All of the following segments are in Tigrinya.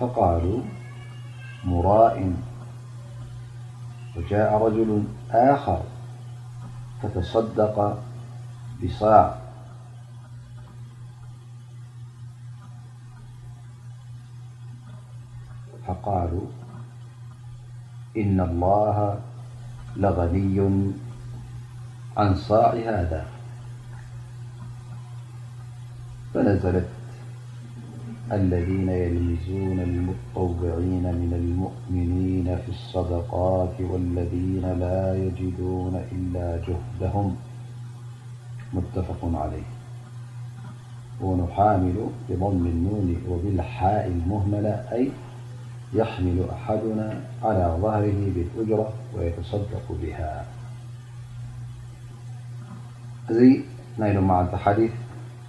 فقالوا مرائ وجاء رجل آخر فتصدق بصاع فقالوا إن الله لغني عن صاع هذا الذين يلمزون المتطوعين من المؤمنين في الصدقات والذين لا يجدون إلا جهدهم متفق عليه ونحامل بضم المو وبلحاء المهملة أي يحمل أحدنا على ظهره بالأجرة ويتصدق بهاع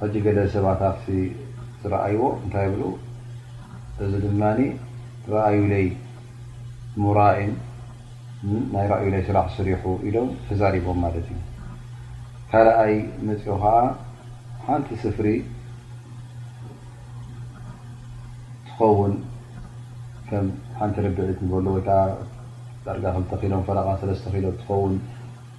ሕጂ ገለ ሰባት ኣብቲ ዝረኣይዎ እንታይ ይብሉ እዚ ድማ ርኣዩለይ ሙራኢን ናይ ርኣዩለይ ስራሕ ስሪሑ ኢሎም ተዛሪቦም ማለት እዩ ካልኣይ መፅኦ ከዓ ሓንቲ ስፍሪ ትኸውን ከም ሓንቲ ርብዒት ንበሉ ወይከዓ ዳርጋ ክልተ ኪሎም ፈረቓ ሰለስተ ኪሎ ትኸውን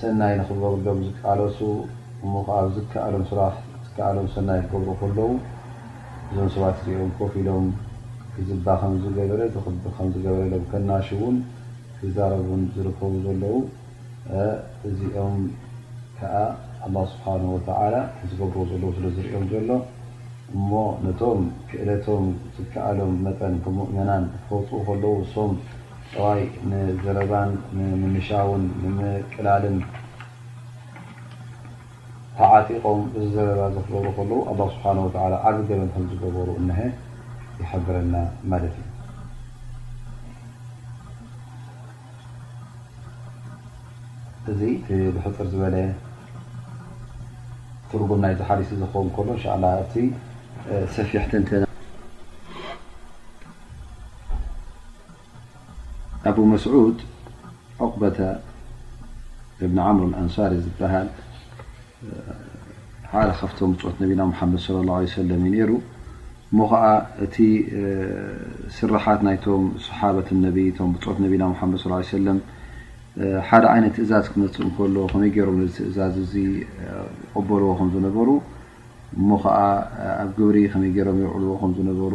ሰናይ ንኽገብርሎም ዝቃለሱ እሞ ኸዓ ኣብ ዝከኣሎም ስራሕ ዝከኣሎም ሰናይ ክገብሩ ከለዉ እዞም ሰባት እዚኦም ኮፍ ኢሎም ክዝባ ከምዝገበረ ዝኽቢ ከምዝገበረ ኢሎም ከናሹ ውን ክዛረቡን ዝርከቡ ዘለዉ እዚኦም ከዓ ኣላ ስብሓን ወተላ ቲ ዝገብርዎ ዘለዉ ስለ ዝሪኦም ዘሎ እሞ ነቶም ክእለቶም ዝከኣሎም መጠን ከም ሙእመናን ክኸውፅኡ ከለዉ እሶም ጠዋይ ንዘረባን ንምምሻውን ንምቅላልን ተዓጢቆም እዚ ዘረባ ዘክበሩ ከለዉ ኣላ ስብሓ ወ ዓብ ገበን ከም ዝገበሩ እነሀ ይሕብረና ማለት እዩ እዚ ብሕፅር ዝበለ ትርጉም ናይ ዝሓዲስ ዝኸውን ከሎ እንሻ ላ ኣብቲ ሰፊሕ ትንትና ኣቡ መስዑድ ዑቅበተ እብን ዓምር ኣልኣንሳሪ ዝበሃል ሓደ ካብቶም ብፆት ነቢና ሙሓመድ ስለ ላ ለ ሰለም እዩ ነይሩ እሞ ከዓ እቲ ስራሓት ናይቶም ሰሓበት ነቢ ቶም ብፆት ነቢና ሓመድ ስ ሰለም ሓደ ዓይነት ትእዛዝ ክመፅእ እንከሎ ከመይ ገይሮም ነዚ ትእዛዝ እዚ ይቐበልዎ ከም ዝነበሩ እሞ ከዓ ኣብ ግብሪ ከመይ ገይሮም የውዕልዎ ከም ዝነበሩ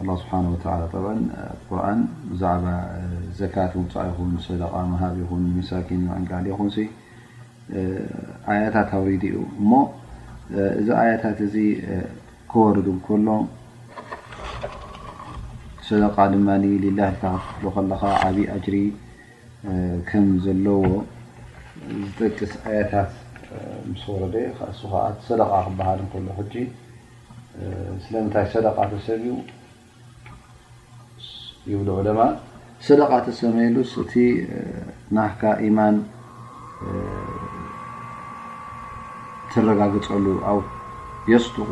ኣላህ ስብሓነሁ ወተዓላ ጠብዓን ኣብ ቁርኣን ብዛዕባ ዘካት ምውፃእ ይኹን ሰደቓ ምሃብ ይኹን ንመሳኪን ምዕንጋል ይኹንሲ ኣያታት ኣውሪዱ እዩ እሞ እዚ ኣያታት እዚ ክወርድ ከሎ ሰደቃ ድማ ሊላ ኢልካ ክትክፍሎ ከለኻ ዓብዪ ኣጅሪ ከም ዘለዎ ዝጠቅስ ኣያታት ምስ ወረደ እሱ ከዓ ሰደቓ ክበሃል እንከሎ ሕጂ ስለምንታይ ሰደቃ ተሰብዩ ይብሉ ዑለማ ሰደቃ ተሰመየሉስ እቲ ናካ ኢማን ትረጋግፀሉ ኣው የስድቁ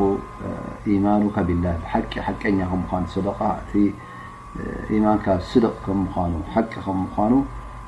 ኢማኑካ ቢላ ሓቂ ሓቀኛ ከም ምኳኑ ሰደቃ እቲ ኢማንካ ስድቅ ከም ምኳኑ ሓቂ ከም ምኳኑ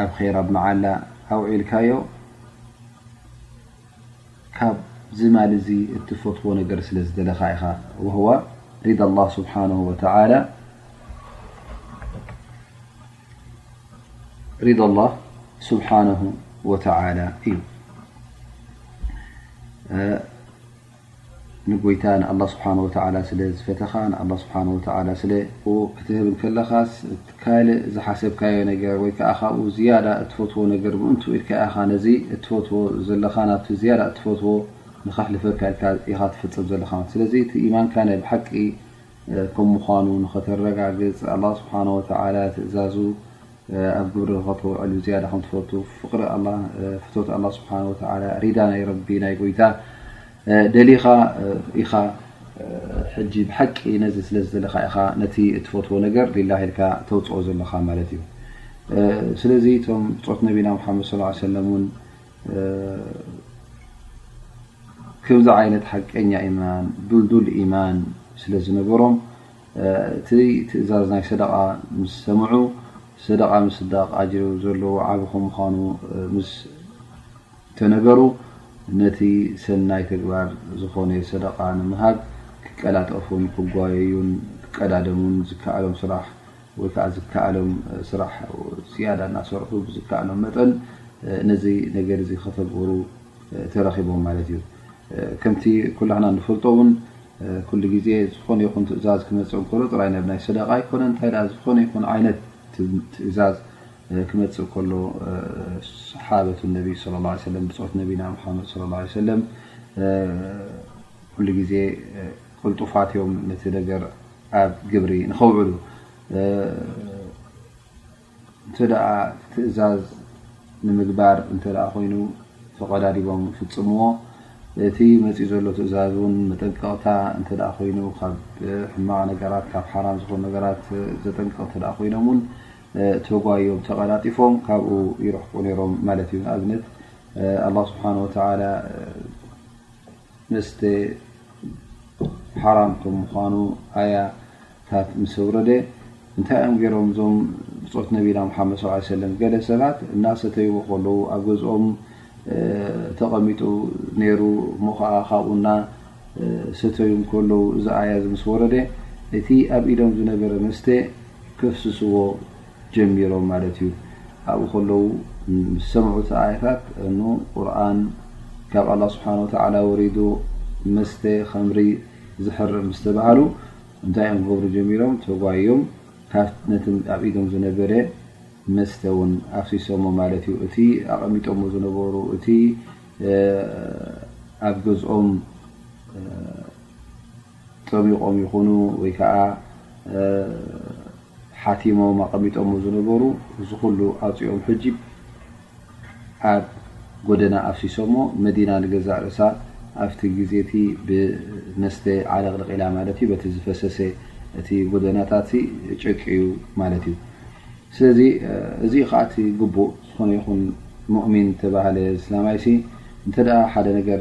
ኣብ ኸይር ኣብ መዓላ ኣውዒልካዮ ካብዚ ማል እዚ እትፈትዎ ነገር ስለ ዝደለኻ ኢኻ ወህዋ ሪዳ ላህ ስብሓነሁ ወተዓላ ሪዳ ላህ ስብሓነሁ ወተዓላ እዩ ንጎይታ ንኣላ ስብሓን ወተላ ስለ ዝፈተኻ ንኣላ ስብሓን ወተላ ስለ ክትህብ ከለኻስ ካልእ ዝሓሰብካዮ ነገር ወይ ከዓ ካብኡ ዝያዳ እትፈትዎ ነገር ምእንት ኢልካ ኢኻ ነዚ እትፈትዎ ዘለኻ ናብቲ ዝያዳ እትፈትዎ ንኸሕልፈካ ኢልካ ኢኻ ትፍፅም ዘለኻ ስለዚ እቲ ኢማንካ ናይ ብሓቂ ከም ምዃኑ ንኸተረጋግጽ፣ ኣላህ ስብሓነሁ ወተዓላ ትእዛዙ ኣብ ግብሪ ንኸተውዕል ብዝያዳ ከም ትፈቱ፣ ፍቕሪ ኣላህ፣ ፍቶት ኣላህ ስብሓነሁ ወተዓላ፣ ሪዳ ናይ ረቢ፣ ናይ ጎይታ፣ ደሊኻ ኢኻ። ሕጂ ብሓቂ ነዚ ስለ ዝደለኻ ኢኻ ነቲ እትፈትዎ ነገር ሊላህ ኢልካ ተውጽኦ ዘለኻ ማለት እዩ። ስለዚ እቶም ብጾት ነቢና ሙሓመድ ሰለላሁ ዓለይሂ ወሰለም እውን ከምዚ ዓይነት ሓቀኛ ኢማን ዱልዱል ኢማን ስለ ዝነበሮም እቲ ትእዛዝ ናይ ሰደቓ ምስ ሰምዑ ሰደቓ ምስዳቕ ኣጅሪ ዘለዎ ዓቢ ከም ምዃኑ ምስ ተነገሩ ነቲ ሰናይ ተግባር ዝኾነ ሰደቓ ንምሃብ ክቀላጠፉን ክጓየዩን ክቀዳደሙን ዝከኣሎም ስራሕ ወይ ከዓ ዝከኣሎም ስራሕ ዝያዳ እናሰርሑ ብዝከኣሎም መጠን ነዚ ነገር እዚ ከተግብሩ ተረኪቦም ማለት እዩ ከምቲ ኩላህና ንፈልጦ እውን ኩሉ ግዜ ዝኾነ ይኹን ትእዛዝ ክመፅእ ከሎ ጥራይ ናብ ናይ ሰደቃ ኣይኮነ እንታይ ዝኾነ ይኹን ዓይነት ትእዛዝ ክመፅእ ከሎ ሰሓበት ነቢ ስለ ላ ሰለም ብፆት ነቢና ሙሓመድ ስለ ላ ሰለም ኩሉ ግዜ ቅልጡፋት እዮም ነቲ ነገር ኣብ ግብሪ ንኸውዕሉ እንተ ትእዛዝ ንምግባር እተ ኮይኑ ተቐዳዲቦም ፍፅምዎ እቲ መፅኢ ዘሎ ትእዛዝ ን መጠንቀቕታ እተ ኮይኑ ካብ ሕማቕ ነገራት ካብ ሓራም ዝኾኑ ነገራት ዘጠንቀቕ እተ ኮይኖም ውን ተጓዮም ተቐላጢፎም ካብኡ ይረሕቁ ነሮም ማለት እዩ ንኣብነት ኣላ ስብሓን ወተላ መስተ ሓራም ከም ምዃኑ ኣያታት ምስ ኣውረደ እንታይ እዮም ገይሮም እዞም ብፆት ነቢና ሙሓመድ ስ ሰለም ገለ ሰባት እናሰተይዎ ከለዉ ኣብ ገዝኦም ተቐሚጡ ነይሩ እሞ ከዓ ካብኡ እና ሰተዩ ከለዉ እዚ ኣያ እዚ ምስ ወረደ እቲ ኣብ ኢዶም ዝነበረ መስተ ከፍስስዎ ጀሚሮም ማለት እዩ ኣብኡ ከለዉ ምስ ሰምዑ እቲ ኣያታት ን ቁርን ካብ ኣላ ስብሓን ወተላ ወሪዱ መስተ ከምሪ ዝሕርም ምስ ተባሃሉ እንታይ እዮም ክገብሩ ጀሚሮም ተጓዮም ነቲ ኣብ ኢዶም ዝነበረ መስተ ውን ኣፍሲሶሞ ማለት እዩ እቲ ኣቐሚጦሞ ዝነበሩ እቲ ኣብ ገዝኦም ጠቢቆም ይኹኑ ወይ ከዓ ሓቲሞም ኣቐሚጦሞ ዝነበሩ እዚ ኩሉ ኣውፂኦም ሕጂ ኣብ ጎደና ኣፍሲሶሞ መዲና ንገዛእ ርእሳ ኣብቲ ግዜ እቲ ብመስተ ዓለቕልቕ ኢላ ማለት እዩ በቲ ዝፈሰሰ እቲ ጎደናታት ጨቅዩ ማለት እዩ ስለዚ እዚ ከዓ እቲ ግቡእ ዝኾነ ይኹን ሙእሚን ተባሃለ እስላማይሲ እንተ ሓደ ነገር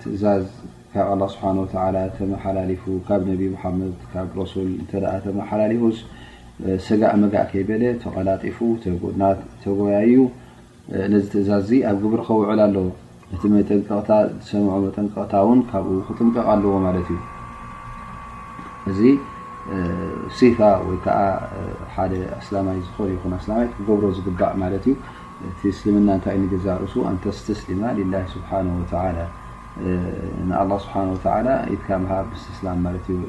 ትእዛዝ ካብ ኣላህ ስብሓን ወተዓላ ተመሓላሊፉ ካብ ነቢ ሙሓመድ ካብ ረሱል እንተ ተመሓላሊፉስ ሰጋእ መጋእ ከይበለ ተቐላጢፉ ተጎያዩ ነዚ ትእዛዝ እዚ ኣብ ግብሪ ከውዕል ኣለዎ እቲ መጠንቀቕታ ዝሰምዑ መጠንቀቕታ እውን ካብኡ ክጥንቀቕ ኣለዎ ማለት እዩ እዚ ሲፋ ወይ ከዓ ሓደ ኣስላማይ ዝኾነ ይኹን ኣስላማይ ክገብሮ ዝግባእ ማለት እዩ እቲ እስልምና እንታይ ንገዛእ ርእሱ ኣንተስትስሊማ ሊላ ስብሓን ወተዓላ ንኣላ ስብሓን ወተላ ኢትካ ምሃብ ምስስላም ማለት እዩ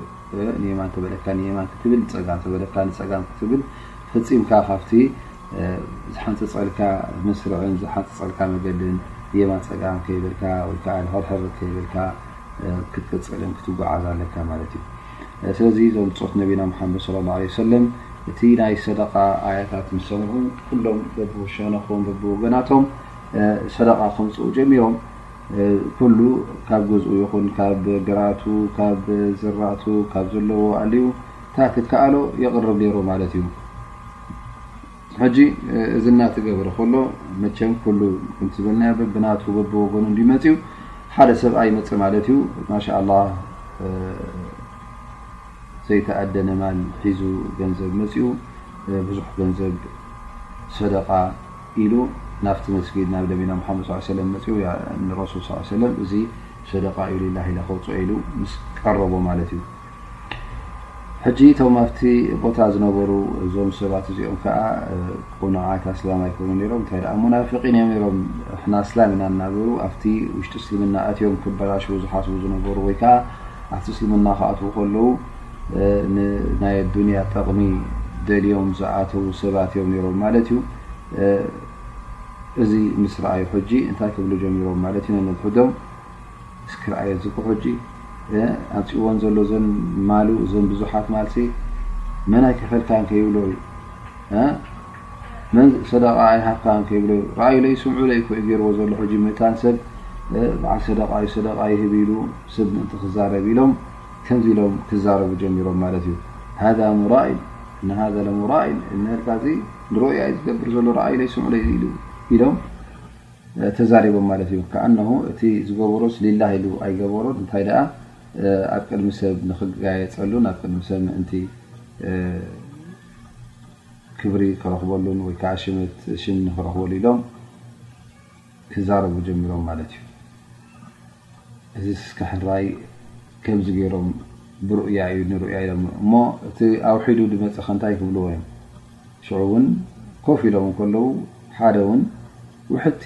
ንየማን ተበለካ ንየማን ክትብል ፀጋም ተበለካ ንፀጋም ክትብል ፈፂምካ ካብቲ ዝሓንፀፀልካ መስርዕን ዝሓንፀፀልካ መገድን የማን ፀጋም ከይበልካ ወይከዓ ንሕርሕር ከይበልካ ክትቅፅልን ክትጓዓዝ ኣለካ ማለት እዩ ስለዚ እዞም ብፆት ነቢና ሓመድ ለ ላ ለ ሰለም እቲ ናይ ሰደቃ ኣያታት ምሰምዑ ኩሎም በብሸነኮም በብወገናቶም ሰደቃ ከምፅኡ ጀሚሮም ኩሉ ካብ ገዝኡ ይኹን ካብ ግራቱ ካብ ዝራእቱ ካብ ዘለዎ ኣልኡ እታ ትከኣሎ የቕርብ ነይሩ ማለት እዩ ሕጂ እዚ እናትገብረ ከሎ መቸም ኩሉ እንትበልና ብናቱ በብወገኑ እንዲመፅኡ ሓደ ሰብኣ ይመፅ ማለት እዩ ማሻ ላ ዘይተኣደነማል ሒዙ ገንዘብ መፅኡ ብዙሕ ገንዘብ ሰደቃ ኢሉ ናብቲ መስጊድ ናብ ነቢና ሙሓመድ ሰለላሁ ዓለይሂ ወሰለም መጺኡ ንረሱል ሰለላሁ ዓለይሂ ወሰለም እዚ ሰደቓ እዩ ሊላሂ ኢለ ከውጽኦ ኢሉ ምስ ቀረቦ ማለት እዩ ሕጂ እቶም ኣብቲ ቦታ ዝነበሩ እዞም ሰባት እዚኦም ከዓ ቁኑዓት ኣስላም ኣይኮኑ ነሮም እንታይ ደኣ ሙናፍቂን እዮም ነሮም ሕና ኣስላም ኢና እናበሩ ኣብቲ ውሽጢ እስልምና ኣትዮም ክበላሽዉ ዝሓስቡ ዝነበሩ ወይ ከዓ ኣብቲ እስልምና ክኣትዉ ከለዉ ንናይ ኣዱንያ ጠቕሚ ደልዮም ዝኣተዉ ሰባት እዮም ነሮም ማለት እዩ እዚ ምስ ረኣዩ ሕጂ እንታይ ክብሉ ጀሚሮም ማለት እዩ ነንብሕዶም እስኪ ረኣየ ዝኩ ሕጂ ኣምፅእዎን ዘሎ ዘን ማሉ እዘን ብዙሓት ማልሲ መን ኣይከፈልካን ከይብሎ እዩ መን ሰደቃ ኣይሃብካን ከይብሎ እዩ ረኣዩ ለይ ስምዑ ለይ ኮዩ ገይርዎ ዘሎ ሕጂ ምእታን ሰብ በዓል ሰደቃ እዩ ሰደቃ ይህብ ኢሉ ሰብ ምእንቲ ክዛረብ ኢሎም ከምዚ ኢሎም ክዛረቡ ጀሚሮም ማለት እዩ ሃذ ሙራኢን እነ ሃذ ለሙራኢን እነልካ እዚ ንሮእያ እዩ ዝገብር ዘሎ ረኣዩለይ ስምዑለይ ኢሉ ኢሎም ተዛሪቦም ማለት እዩ ከኣነሁ እቲ ዝገበሮስ ሊላ ኢሉ ኣይገበሮን እንታይ ደኣ ኣብ ቅድሚ ሰብ ንክጋየፀሉን ኣብ ቅድሚ ሰብ ምእንቲ ክብሪ ክረክበሉን ወይከዓ ሽመት ሽም ንክረክበሉ ኢሎም ክዛረቡ ጀሚሮም ማለት እዩ። እዚስ እስከ ሕራይ ከምዚ ገይሮም ብሩእያ እዩ ንሩእያ ኢሎም እሞ እቲ ኣውሒዱ ድመፀ ከንታይ ክብልዎ እዮም ሽዑ እውን ኮፍ ኢሎም ከለዉ ሓደ እውን ውሕድቲ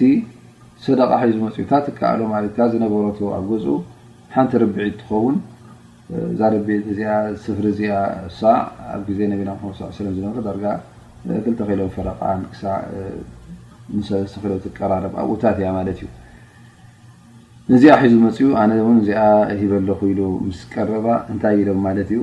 ሰደቃ ሒዙ መፅኡ እታ ትከኣሎ ማለትካ ዝነበረቶ ኣብ ገዝኡ ሓንቲ ርብዒት ትኸውን እዛ ደቤት እዚኣ ስፍሪ እዚኣ እሳ ኣብ ግዜ ነቢና ሙሓመድ ስ ሰለም ዝነበረ ዳርጋ ክልተ ኪሎ ፈረቃን ክሳዕ ንሰለስተ ኪሎ ትቀራረብ ኣብኡታት እያ ማለት እዩ ነዚኣ ሒዙ መፅኡ ኣነ እውን እዚኣ ሂበለኹ ኢሉ ምስ ቀረባ እንታይ ኢሎም ማለት እዩ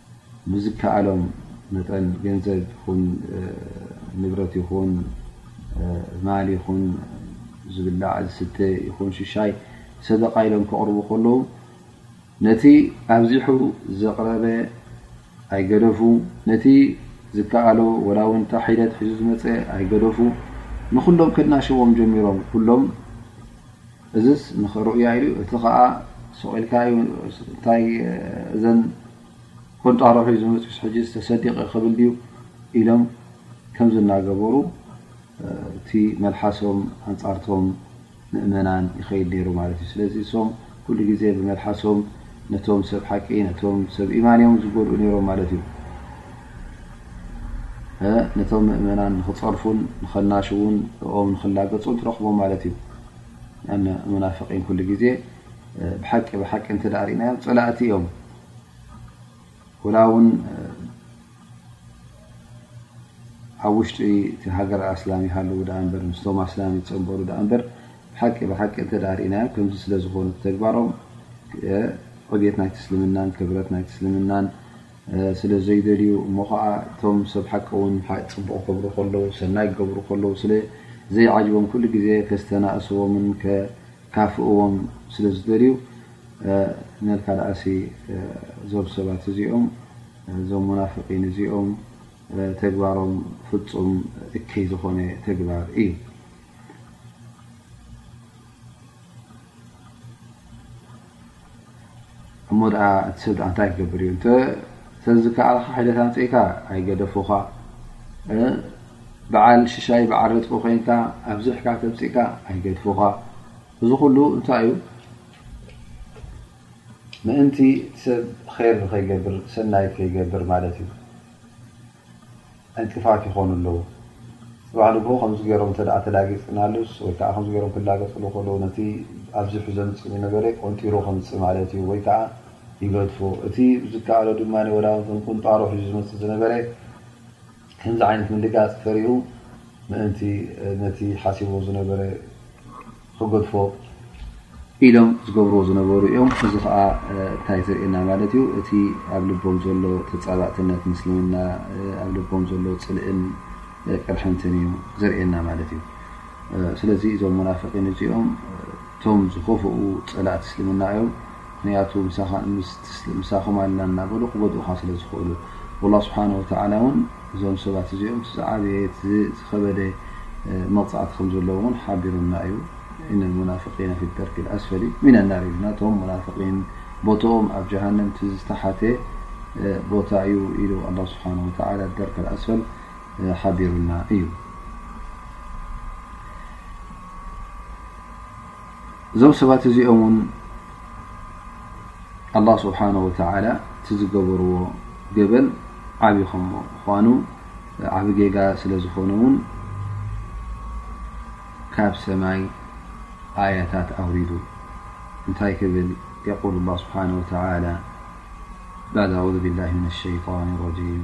ብዝከኣሎም መጠን ገንዘብ ይኹን ንብረት ይኹን ማል ይኹን ዝብላዕ ዝስተ ይኹን ሽሻይ ሰደቃ ኢሎም ከቕርቡ ከለዉ ነቲ ኣብዚሑ ዘቕረበ ኣይገደፉ ነቲ ዝከኣሎ ወላ ውን እታ ሒደት ሒዙ ዝመፀ ኣይገደፉ ንኹሎም ከናሽዎም ጀሚሮም ኩሎም እዝስ ንክርእያ ኢሉ እቲ ከኣ ሱቂልካ ዩ ታይ እዘን ቆንጣሮ ሒዙ መፅኡስ ሕጂ ዝተሰዲቀ ክብል ድዩ ኢሎም ከምዚ እናገበሩ እቲ መልሓሶም ኣንፃርቶም ምእመናን ይኸይድ ነይሩ ማለት እዩ ስለዚ እሶም ኩሉ ግዜ ብመልሓሶም ነቶም ሰብ ሓቂ ነቶም ሰብ ኢማን እዮም ዝጎድኡ ነይሮም ማለት እዩ ነቶም ምእመናን ንክፀርፉን ንኸናሽውን ኦም ንክላገፁን ትረኽቦም ማለት እዩ ሙናፍቒን ኩሉ ግዜ ብሓቂ ብሓቂ እንተ ርእናዮም ፀላእቲ እዮም ወላውን ኣብ ውሽጢ እቲ ሃገር ኣስላም ይሃለዉ ዳኣ እበር ምስቶም ኣስላም ይፀንበሩ ዳኣ እበር ብሓቂ ብሓቂ እንተ ርእናዮም ከምዚ ስለ ዝኾኑ ተግባሮም ዕብት ናይቲ እስልምናን ክብረት ናይቲ እስልምናን ስለ ዘይደልዩ እሞ ኸኣ እቶም ሰብ ሓቂ ውን ጽቡቕ ክገብሩ ከለዉ ሰናይ ክገብሩ ከለዉ ስለ ዘይዓጅቦም ኩሉ ግዜ ከስተናእስዎምን ከካፍእዎም ስለ ዝደልዩ ነልካ ደኣሲ እዞም ሰባት እዚኦም እዞም ሙናፍቒን እዚኦም ተግባሮም ፍጹም እከይ ዝኾነ ተግባር እዩ። እሞ ደኣ እቲ ሰብ ደኣ እንታይ ክገብር እዩ እንተ ተዝከኣልካ ሒደት ኣምፅእካ ኣይገደፉኻ በዓል ሽሻይ በዓል ርጥቂ ኮይንካ ኣብዚሕካ ተምፅእካ ኣይገድፉኻ እዚ ኩሉ እንታይ እዩ ምእንቲ እቲ ሰብ ር ንኸይገብር ሰናይ ከይገብር ማለት እዩ ዕንቅፋት ይኾኑ ኣለዉ። ጽባሕ ንግሆ ከምዚ ገይሮም እንተ ተላጊጽናሉስ ወይ ከዓ ከምዚ ገይሮም ክላገጽሉ ከለዉ ነቲ ኣብዚሑ ዘምጽእ ዝነበረ ቆንጢሩ ከምጽእ ማለት እዩ ወይ ከዓ ይገድፎ። እቲ ብዝከኣሎ ድማ ወላውን ከም ቁንጣሮ ሒዙ ዝመጽእ ዝነበረ ከምዚ ዓይነት ምልጋጽ ፈሪሁ ምእንቲ ነቲ ሓሲብዎ ዝነበረ ክገድፎ ኢሎም ዝገብርዎ ዝነበሩ እዮም እዚ ከዓ እታይ ዘርእየና ማለት እዩ እቲ ኣብ ልቦም ዘሎ ተፃባእትነት ምስልምና ኣብ ልቦም ዘሎ ፅልእን ቅርሕንትን እዩ ዘርእየና ማለት እዩ ስለዚ እዞም ሙናፍቂን እዚኦም እቶም ዝኸፍኡ ፀላእቲ እስልምና እዮም ምክንያቱ ምሳኹም ኣልና እናበሉ ክገድኡካ ስለ ዝኽእሉ ላ ስብሓን ወተላ እውን እዞም ሰባት እዚኦም እቲ ዝዓበየ እቲ ዝኸበደ መቕጻዕቲ ከም ዘለዎም እውን ሓቢሩና እዩ። ኢነ ልሙናፍቒነ ፊ ደርኪ ልኣስፈሊ ሚነ ናር ኢሉ ናቶም ሙናፍቒን ቦትኦም ኣብ ጀሃነም እቲ ዝተሓተ ቦታ እዩ ኢሉ ኣላህ ስብሓነሁ ወተዓላ ደርክ ልኣስፈል ሓቢሩና እዩ። እዞም ሰባት እዚኦም ውን ኣላ ስብሓን ወተላ እቲ ዝገበርዎ ገበን ዓብዪ ከም ምኳኑ ዓብ ጌጋ ስለ ዝኾኑ ውን ካብ ሰማይ ኣያታት ኣውሪዱ እንታይ ክብል የቁል ላ ስብሓን ወተላ ባኣዝ ብላ ሸይጣን ረጂም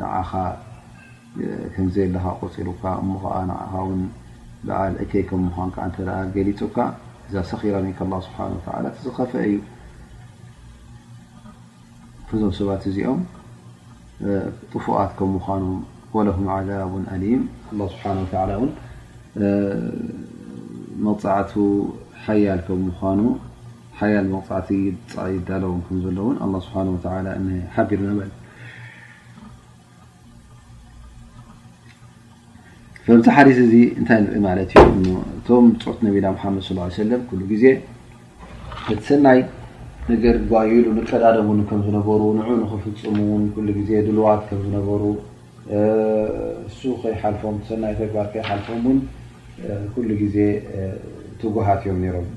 ንዓኻ ከምዘየለኻ ቆፂሩካ እሞ ከዓ ንዓኻ ውን በዓል እከይ ከም ምኳንካ እንተ ገሊፁካ እዛ ሰኪራ ሚንካ ኣላ ስብሓን ወተዓላ እቲ ዝኸፍአ እዩ እዞም ሰባት እዚኦም ጥፉኣት ከም ምኳኖም ወለሁም ዓዛቡን ኣሊም ኣላ ስብሓን ወተዓላ ውን መቕፃዕቱ ሓያል ከም ምኳኑ ሓያል መቕጻዕቲ ይዳለዎም ከም ዘሎ እውን ኣላ ስብሓን ወተዓላ ሓቢሩ ነበል ከምቲ ሓዲስ እዚ እንታይ ንርኢ ማለት እዩ እቶም ፆት ነቢና ሓመድ ስ ሰለም ኩሉ ግዜ እቲ ሰናይ ነገር ጓይሉ ንቀዳደምሉ ከም ዝነበሩ ንዑ ንክፍፅሙ ውን ኩሉ ግዜ ድልዋት ከም ዝነበሩ እሱ ከይሓልፎም ሰናይ ተግባር ከይሓልፎም ውን ኩሉ ግዜ ትጉሃት እዮም ነሮም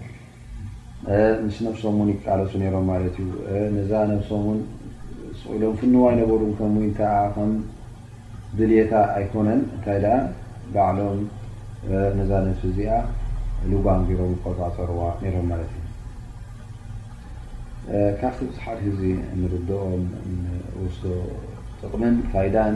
ምስ ነብሶም ውን ይቃለሱ ነሮም ማለት እዩ ነዛ ነብሶም ውን ስኢሎም ፍንዋ ኣይነበሩ ከም ዊንታ ከም ድልታ ኣይኮነን እንታይ ደ ባዕሎም ነዛ ነብሲ እዚኣ ልጓም ገሮም ቆፃፀርዋ ነሮም ማለት እዩ ካብቲ ብዝሓት ጊዜ ንርድኦም ንወስዶ ጥቕምን ፋይዳን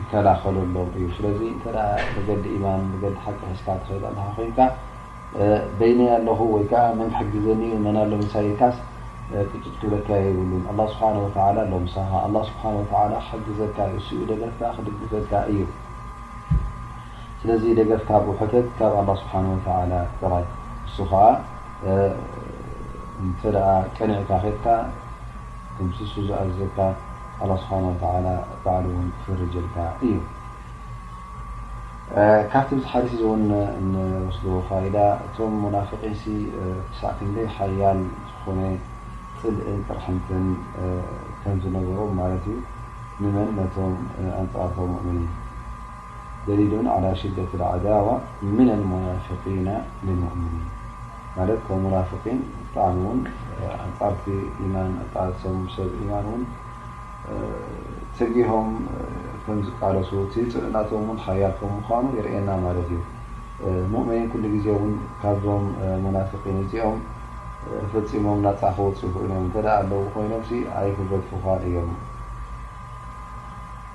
ይከላኸለሎም እዩ ስለዚ እተ መገዲ ኢማን መገዲ ሓቂ ሕዝካ ትኸይድ ኣለካ ኮይንካ በይነይ ኣለኹ ወይ ከዓ መን ክሕግዘኒ ዩ መን ኣሎ ምሳይ ኢልካስ ቅጭት ክብለካ የብሉን ኣላ ስብሓን ወተላ ኣሎ ምሳኻ ኣላ ስብሓን ወተላ ክሕግዘካ እዩ እሱኡ ደገፍካ ክድግፈካ እዩ ስለዚ ደገፍ ካብ ውሕተት ካብ ኣላ ስብሓን ወተላ ጥራይ ንሱ ከዓ እተ ቅኒዕካ ከትካ ድምስሱ ዝኣዘካ ኣላህ ስብሓን ወተዓላ ባዕሉ ውን ክፍርጀልካ እዩ ካብቲ ምስ ሓዲስ ዝውን ንወስዶ ፋይዳ እቶም ሙናፍቒንሲ ክሳዕ ክንደይ ሓያል ዝኾነ ፅልእን ቅርሕንትን ከምዝነበሮም ማለት እዩ ንመን ነቶም ኣንፃርቶም ሙእምኒን ደሊሉን ዓላ ሽደት ልዓዳዋ ምነ ልሙናፍቂነ ልሙእምኒን ማለት እቶም ሙናፍቒን ብጣዕሚ ውን ኣንጻርቲ ኢማን ኣቃልሶም ሰብ ኢማን ውን ተጊሆም ከም ዝቃለሱ እቲ ጽልእ ናቶም ውን ሓያል ከም ምዃኑ የርእየና ማለት እዩ ሙእምኒን ኩሉ ግዜ ውን ካብዞም ሙናፍቒን እዚኦም ፈጺሞም ናጻ ክወጽኡ ይኽእሉ እዮም እንተ ኣለዉ ኮይኖም ኣይክገድፉኻን እዮም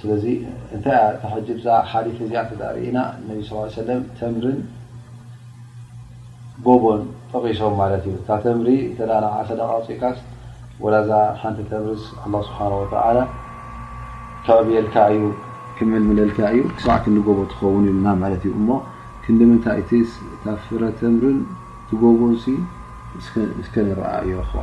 ስለዚ እንታይ እያ እታ ሕጂ ብዛ ሓዲት እዚኣ እንተ ርእና ነቢ ስ ሰለም ተምርን ጎቦን ጠቒሶም ማለት እዩ እታ ተምሪ እተ ንዓ ሰደቃ ኣውፅእካስ ወላዛ ሓንቲ ተምርስ ኣላ ስብሓን ወተላ ከዕብየልካ እዩ ክምልምለልካ እዩ ክሳዕ ክንዲ ጎቦ ትኸውን ኢልና ማለት እዩ እሞ ክንዲ ምንታይ እቲ እታ ፍረ ተምርን ትጎቦን ሲ እስከ ንረኣ እዮ ክዋ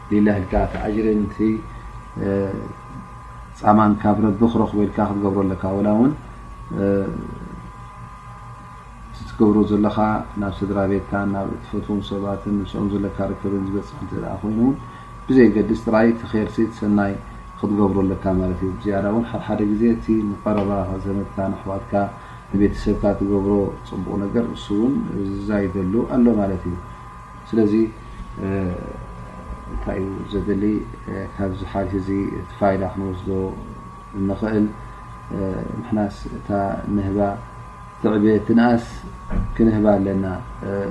ሊላህ ኢልካ እቲ ኣጅርን እቲ ፃማን ካብ ረቢ ክረኽቦ ኢልካ ክትገብሮ ኣለካ ወላ ውን ትገብሮ ዘለኻ ናብ ስድራ ቤትካ ናብ ትፈትዎም ሰባት ንስኦም ዘለካ ርከብን ዝበፅሕ እተ ኮይኑ ውን ብዘይገድስ ጥራይ ትኼርሲ ትሰናይ ክትገብሮ ኣለካ ማለት እዩ ዝያዳ ውን ሓሓደ ግዜ እቲ ንቀረባ ዘመትካ ንኣሕዋትካ ንቤተሰብካ ትገብሮ ፅቡቕ ነገር ንሱ ውን ዝዛይደሉ ኣሎ ማለት እዩ ስለዚ እንታይ እዩ ዘድሊ ካብዚ ሓዲ እዚ ፋይዳ ክንወስዶ እንኽእል ንሕናስ እታ ንህባ ትዕበ ትንኣስ ክንህባ ኣለና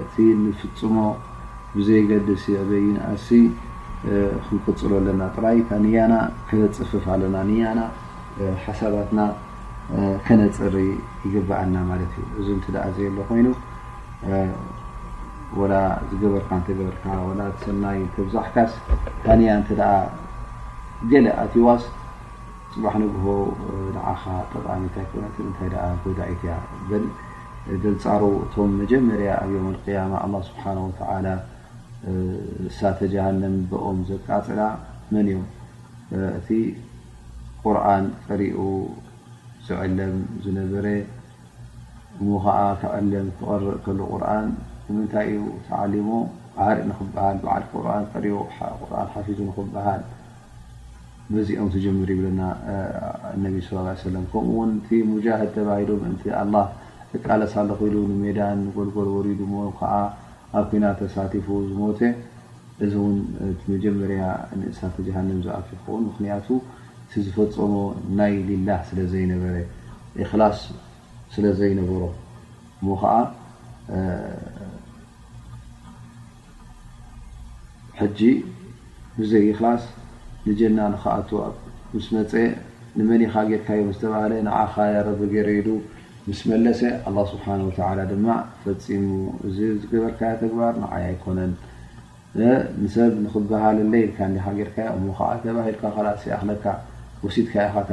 እቲ ንፍፅሞ ብዘይገድሲ ዕበ ይንኣሲ ክንቅፅሎ ኣለና ጥራይ እታ ንያና ከነፅፍፍ ኣለና ንያና ሓሳባትና ከነፅሪ ይግበኣና ማለት እዩ እዚ እንተደኣ ዘየሎ ኮይኑ ወላ ዝገበርካ እንተገበርካ ወላ ሰናይ ተብዛሕካስ ዳንያ እንተ ገለ ኣትዋስ ፅባሕ ንግሆ ንዓኻ ጠቃሚት ኣይኮነትን እንታይ ደኣ ጎዳኢት እያ በል ደንፃሩ እቶም መጀመርያ ኣብ ዮም ቅያማ ኣላ ስብሓን ወተላ እሳተ ጀሃንም ብኦም ዘቃፅላ መን እዮም እቲ ቁርን ቀሪኡ ዝዕለም ዝነበረ እሞ ኸኣ ክዕለም ክቐርእ ከሎ ቁርኣን ንምንታይ እዩ ተዓሊሙ ቃሪእ ንኽበሃል በዓል ቁርኣን ቀሪኡ ቁርኣን ሓፊዙ ንኽበሃል በዚኦም ትጅምር ይብለና ነቢ ስለ ላ ሰለም ከምኡ ውን እቲ ሙጃህድ ተባሂሉ ምእንቲ ኣላህ እቃለስ ኣለኹ ኢሉ ንሜዳን ጎልጎል ወሪዱ እሞ ኸዓ ኣብ ኩናት ተሳቲፉ ዝሞተ እዚ ውን እቲ መጀመርያ ንእሳተ ጀሃንም ዝኣቱ ይኸውን ምኽንያቱ እቲ ዝፈፀሞ ናይ ሊላህ ስለ ዘይነበረ ኢኽላስ ስለ ዘይነበሮ እሞ ኸኣ ሕጂ ብዘይ ኢኽላስ ንጀና ንኽኣቱ ምስ መጸ ንመን ኢኻ ጌርካዮ ምስ ተባህለ ንዓኻ ያ ረቢ ገይረ ኢሉ ምስ መለሰ ኣላህ ስብሓነሁ ወተዓላ ድማ ፈጺሙ እዚ ዝገበርካዮ ተግባር ንዓይ ኣይኮነን ንሰብ ንኽበሃለለይ ኢልካ እንዲኻ ጌርካዮ እሞ ኸኣ ተባሂልካ ኸላስ ይኣኽለካ ወሲድካ ኢኻ እታ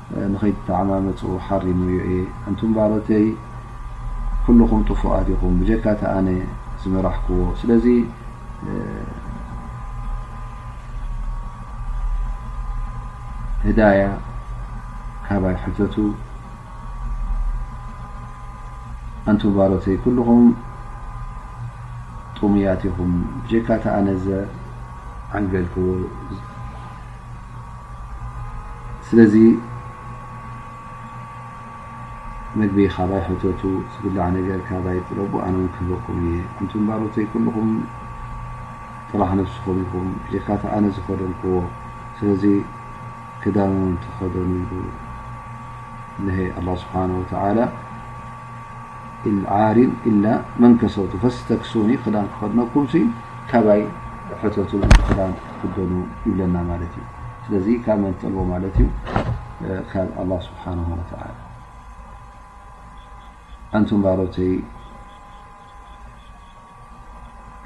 ንኸይትተዓማመጹ ሓሪመዮ እየ። ኣንቱም ባሮተይ ኩሉኹም ጥፉኣት ኢኹም፣ ብጀካ እቲ ኣነ ዝመራሕክዎ። ስለዚ ህዳያ ካባይ ሕተቱ። ኣንቱም ባሮተይ ኩሉኹም ጥሙያት ኢኹም፣ ብጀካ እቲ ኣነ ዘዓንገልክዎ። ስለዚ መግቢ ካባይ ሕተቱ ዝብላዕ ነገር ካባይ ጥለቡ ኣነ ውን ክህበኩም እየ ኣንቱም ባሮተይ ኩሉኹም ጥራሕ ነብስኹም ኢኹም ብጀካ እቲ ኣነ ዝኸደንክዎ ስለዚ ክዳን ውን ተኸደኑ ኢሉ እነሀ ኣላህ ስብሓን ወተዓላ ዓሪን ኢላ መን ከሰውቲ ፈስተክሱኒ ክዳን ክኸድነኩም ሲ ካባይ ሕተቱ እቲ ክዳን ክትክደኑ ይብለና ማለት እዩ ስለዚ ካብ መን ትጠልቦ ማለት እዩ ካብ ኣላ ስብሓን ወተላ ኣንቱም ባሮተይ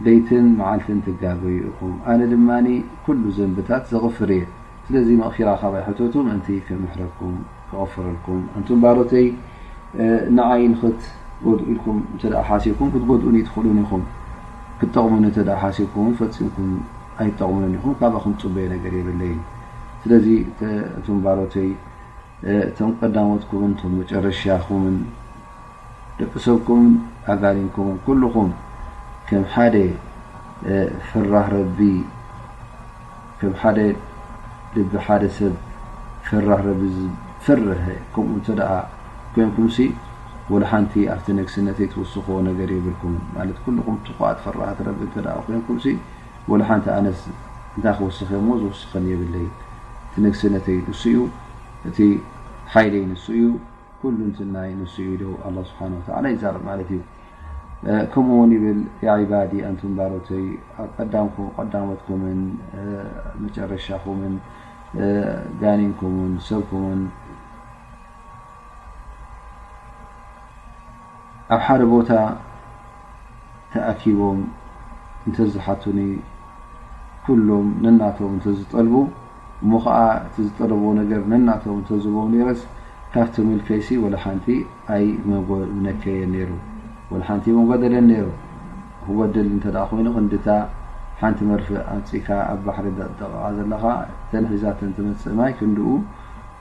ለይትን መዓልትን ትጋገዩ ኢኹም ኣነ ድማ ኩሉ ዘንብታት ዘቕፍር እየ ስለዚ መቕፊራ ካባይ ሕተቱ ምእንቲ ክምሕረኩም ክቕፍረልኩም ኣንቱም ባሮተይ ንዓይ ንክትጎድኡ ኢልኩም እተ ሓሲብኩም ክትጎድኡኒ ትኽእሉን ኢኹም ክትጠቕሙኒ እተ ሓሲብኩምውን ፈፂምኩም ኣይትጠቕሙንን ኢኹም ካባኹም ፅበዮ ነገር የብለይን ስለዚ እቱም ባሮተይ እቶም ቀዳሞትኩምን እቶም መጨረሻኹምን ደቂ ሰብኩምን ኣጋሪንኩምን ኩልኹም ከም ሓደ ፍራህ ረቢ ከም ሓደ ልቢ ሓደ ሰብ ፍራህ ረቢ ዝፍርሀ ከምኡ እንተ ደኣ ኮንኩምሲ ወላ ሓንቲ ኣብቲ ነግስነተይ ትውስኽዎ ነገር የብልኩምን ማለት ኩልኹም ትኩኣት ፍራሃት ረቢ እንተ ደኣ ኮንኩምሲ ወላ ሓንቲ ኣነስ እንታይ ክውስኽ እዩሞ ዝውስኸኒ የብለይ እቲ ንግስነተይ ንሱ እዩ እቲ ሓይለይ ንሱ እዩ ኩሉ ንትናይ ንሱ እዩ ዶ ኣላ ስብሓን ወተላ ይዛረብ ማለት እዩ ከምኡ ውን ይብል ባዲ ኣንቱም ባሮተይ ቀዳምኩም ቀዳመትኩምን መጨረሻኹምን ጋኒንኩምን ሰብኩምን ኣብ ሓደ ቦታ ተኣኪቦም እንተዝሓቱኒ ኩሎም ነናቶም እንተዝጠልቡ እሞ ከዓ እቲ ዝጠለብዎ ነገር ነናቶም እንተዝቦም ነይረስ ካብቲ ምልከይሲ ወላ ሓንቲ ኣይመጎነከየን ነይሩ ወላ ሓንቲ መጓደለን ነይሩ ክጎድል እንተ ኮይኑ ክንዲታ ሓንቲ መርፍእ ኣምፂእካ ኣብ ባሕሪ ደቕደቕቓ ዘለኻ እተን ሒዛተን ትመፅእ ማይ ክንድኡ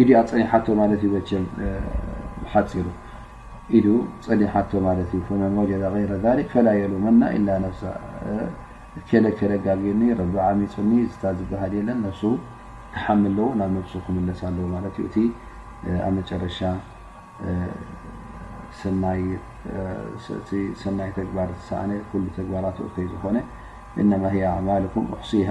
ኢዱ እያ ፀኒሓቶ ማለት እዩ መቸም ብሓፂሩ ኢዱ ፀኒሓቶ ማለት እዩ ፈመን ወጀደ ገይረ ዛሊክ ፈላ የሉመና ኢላ ነፍሳ እከለ እከለ ጋጊኒ ረቢ ዓሚፁኒ ዝታ ዝበሃል የለን ነፍሱ ክሓምል ኣለዎ ናብ ነፍሱ ክምለስ ኣለዎ ማለት እዩ እቲ ኣብ መጨረሻ እቲ ሰናይ ተግባር ዝሰኣነ ኩሉ ተግባራቱ እከይ ዝኾነ እነማ ህያ ኣዕማልኩም እሕሲሃ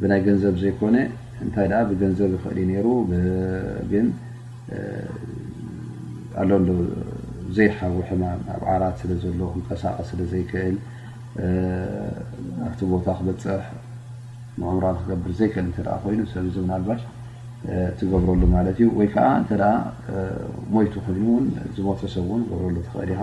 ብናይ ገንዘብ ዘይኮነ እንታይ ደኣ ብገንዘብ ይኽእል እዩ ነይሩ ግን ኣሎ ዶ ዘይሓዊ ሕማም ኣብ ዓራት ስለ ዘሎ ክንቀሳቀስ ስለ ዘይክእል ኣብቲ ቦታ ክበፅሕ ንዕምራ ክገብር ዘይክእል እተ ኮይኑ ሰብ እዚ ምናልባሽ ትገብረሉ ማለት እዩ ወይ ከዓ እተ ሞይቱ ኮይኑ ውን ዝሞተ ሰብውን ገብረሉ ትኽእል ኢኻ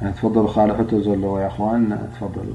تفضل خالقتزل ياخوان فل